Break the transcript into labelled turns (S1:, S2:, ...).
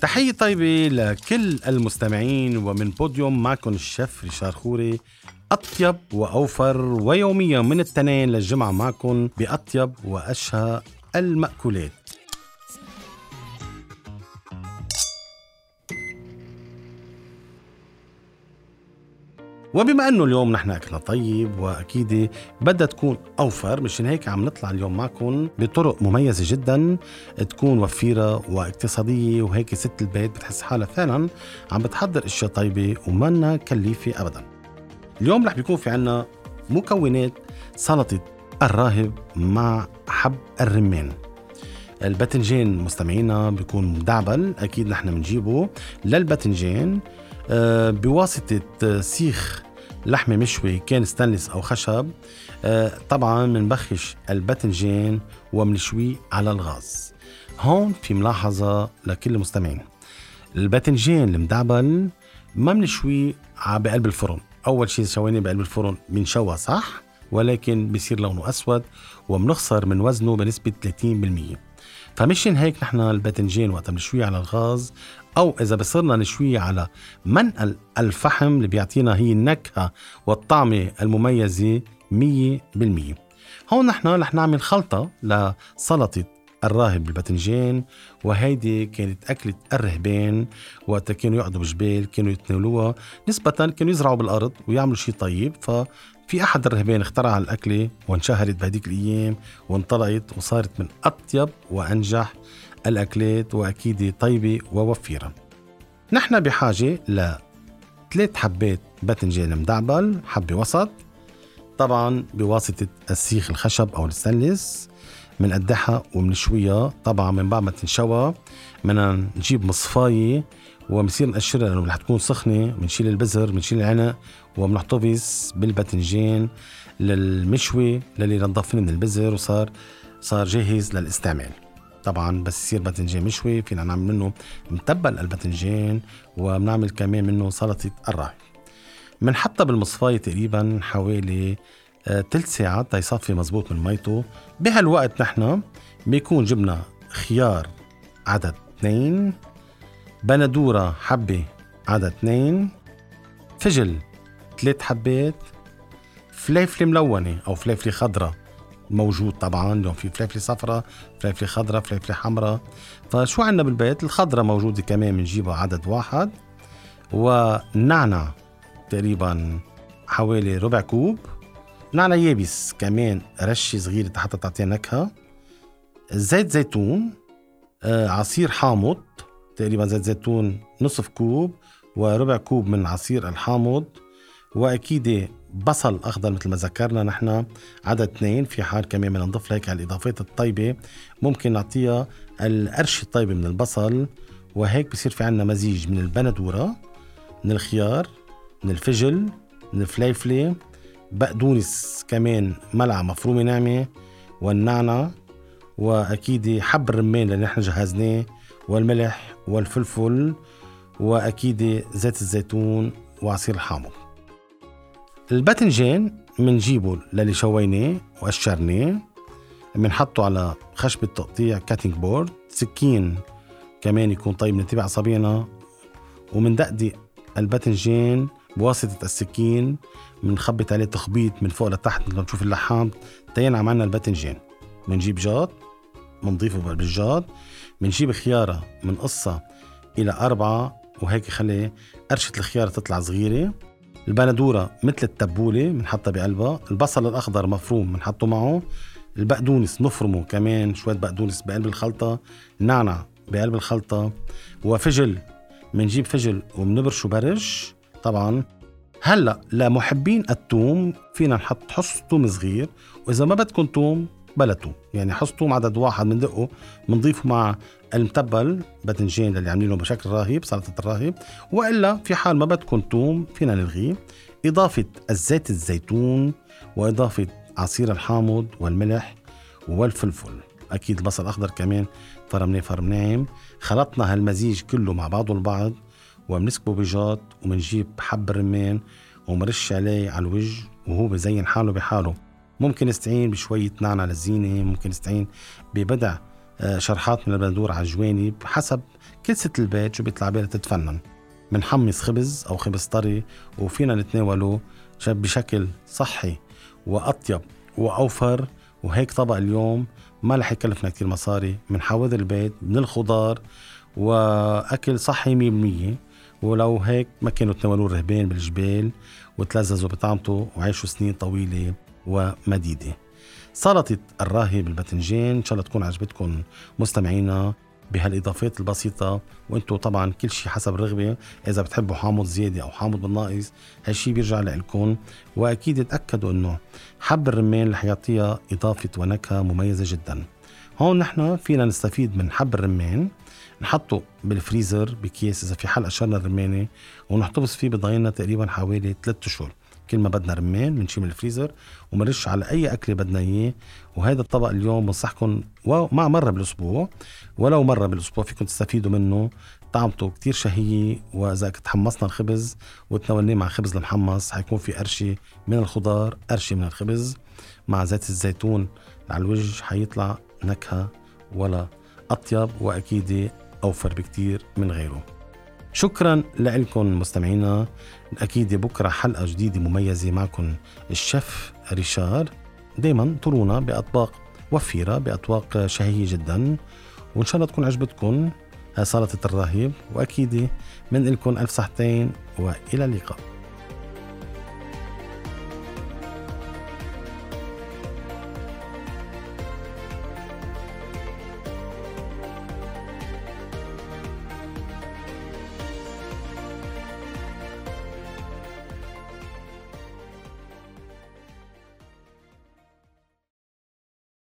S1: تحية طيبة لكل المستمعين ومن بوديوم معكم الشيف ريشار خوري. أطيب وأوفر ويوميا من التنين للجمعة معكم بأطيب وأشهى المأكولات. وبما أنه اليوم نحن أكلنا طيب وأكيد بدها تكون أوفر مشان هيك عم نطلع اليوم معكم بطرق مميزة جدا تكون وفيرة واقتصادية وهيك ست البيت بتحس حالها فعلا عم بتحضر أشياء طيبة ومنا كليفة ابدا. اليوم رح بيكون في عنا مكونات سلطة الراهب مع حب الرمان. الباذنجان مستمعينا بيكون مدعبل أكيد نحن بنجيبه للباذنجان بواسطة سيخ لحمة مشوي كان ستانلس أو خشب آه، طبعا بنبخش الباذنجان وبنشويه على الغاز. هون في ملاحظة لكل المستمعين. الباذنجان المدعبل ما بنشويه بقلب الفرن. أول شيء شويناه بقلب الفرن بنشوى صح؟ ولكن بصير لونه أسود وبنخسر من وزنه بنسبة 30% فمشان هيك نحن الباذنجان وقت بنشويه على الغاز أو إذا بصرنا نشويه على منقل الفحم اللي بيعطينا هي النكهة والطعمة المميزة 100% هون نحن رح نعمل خلطة لسلطة الراهب بالباذنجان وهيدي كانت أكلة الرهبان. وقت كانوا يقعدوا بجبال كانوا يتناولوها. نسبة كانوا يزرعوا بالأرض ويعملوا شيء طيب. ففي أحد الرهبان اخترع الأكلة وانشهرت بهديك الأيام وانطلقت وصارت من أطيب وأنجح الأكلات وأكيد طيبة ووفيرة. نحن بحاجة ل ثلاث حبات باذنجان مدعبل حبة وسط. طبعا بواسطة السيخ الخشب أو الستانلس. بنقدحها وبنشويها طبعا من بعد ما تنشوى بدنا نجيب مصفاية وبنصير نقشرها لأنه رح تكون سخنة. بنشيل البزر بنشيل العنق وبنحتفظ بالباذنجان للمشوي للي نضفني من البزر وصار صار جاهز للاستعمال. طبعا بس يصير باذنجان مشوي فينا نعمل منه متبل الباذنجان وبنعمل كمان منه سلطة الراي. بنحطها بالمصفاية تقريبا حوالي آه، ساعات تيصفي مزبوط من ميته بهالوقت نحن بيكون جبنا خيار عدد اثنين بندورة حبة عدد اثنين فجل ثلاث حبات فليفلة ملونة أو فليفلة خضراء موجود طبعا. اليوم في فليفله صفراء فليفله خضراء فليفله حمراء. فشو عندنا بالبيت؟ الخضراء موجودة كمان بنجيبها عدد واحد. ونعنع تقريبا حوالي ربع كوب. نعنع يابس كمان رشة صغيرة حتى تعطيها نكهة. زيت زيتون آه عصير حامض تقريبا زيت زيتون نصف كوب وربع كوب من عصير الحامض. وأكيد بصل أخضر مثل ما ذكرنا نحن عدد اثنين في حال كمان بدنا نضيف هيك على الإضافات الطيبة. ممكن نعطيها القرش الطيبة من البصل وهيك بصير في عنا مزيج من البندورة من الخيار من الفجل من الفليفلة. بقدونس كمان ملعقه مفرومه ناعمه والنعنع وأكيد حب الرمان اللي نحن جهزناه والملح والفلفل وأكيد زيت الزيتون وعصير الحامض. الباذنجان بنجيبه للي شويناه وقشرناه بنحطه على خشبة تقطيع cutting board سكين كمان يكون طيب ننتبه أصابعنا ومندقدق الباذنجان بواسطة السكين بنخبط عليه تخبيط من فوق لتحت مثل ما بتشوف اللحام تين عملنا الباذنجان. بنجيب جاط بنضيفه بالجاط بنجيب خيارة بنقصها إلى أربعة وهيك خلي قرشة الخيارة تطلع صغيرة. البندورة مثل التبولة بنحطها بقلبها. البصل الأخضر مفروم بنحطه معه. البقدونس نفرمه كمان شوية بقدونس بقلب الخلطة. النعنع بقلب الخلطة. وفجل بنجيب فجل وبنبرشه برج طبعا هلا لمحبين التوم فينا نحط حص توم صغير وإذا ما بدكم توم بلا توم. يعني حص توم عدد واحد بندقه بنضيفه مع المتبل باذنجان اللي عاملينه بشكل راهب سلطة الراهب وإلا في حال ما بدكم توم فينا نلغيه. إضافة الزيت الزيتون وإضافة عصير الحامض والملح والفلفل. أكيد البصل الأخضر كمان فرم ناعم خلطنا هالمزيج كله مع بعضه البعض. وبنسكبه بجاط وبنجيب حب الرمان ومرش عليه على الوجه وهو بزين حاله بحاله. ممكن نستعين بشوية نعنع للزينة ممكن نستعين ببدع آه، شرحات من البندور على الجوانب حسب كل ست البيت شو بيطلع بيها تتفنن. بنحمص خبز أو خبز طري وفينا نتناوله بشكل صحي وأطيب وأوفر وهيك طبق اليوم ما رح يكلفنا كتير مصاري. من حواضر البيت من الخضار وأكل صحي مية بالمية. ولو هيك ما كانوا تناولوه الرهبان بالجبال وتلذذوا بطعمته وعيشوا سنين طويلة ومديدة. سلطة الراهب الباذنجان إن شاء الله تكون عجبتكم مستمعينا بهالإضافات البسيطة. وأنتم طبعا كل شيء حسب الرغبه إذا بتحبوا حامض زيادة أو حامض بالناقص هالشيء بيرجع لكم وأكيد تأكدوا إنه حب الرمان رح يعطيها إضافة ونكهة مميزة جدا. هون نحن فينا نستفيد من حب الرمان. نحطه بالفريزر بكيس إذا في حلقه شرنا الرمانه ونحتفظ فيه بضايلنا تقريبا حوالي 3 أشهر. كل ما بدنا رمان بنشيل من الفريزر ومنرش على أي أكلة بدنا إياه. وهذا الطبق اليوم بنصحكم مع مرة بالأسبوع ولو مرة بالأسبوع فيكم تستفيدوا منه. طعمته كتير شهية وإذا تحمصنا الخبز وتناولناه مع خبز المحمص حيكون في قرشة من الخضار قرشة من الخبز. مع زيت الزيتون على الوجه حيطلع نكهة ولا أطيب وأكيد أوفر بكتير من غيره. شكرا لكم مستمعينا. أكيد بكرة حلقة جديدة مميزة معكم الشيف ريشار. دايما طرونا بأطباق وفيرة بأطباق شهية جدا. وإن شاء الله تكون عجبتكم سلطة الراهب وأكيد من لكم ألف صحتين وإلى اللقاء.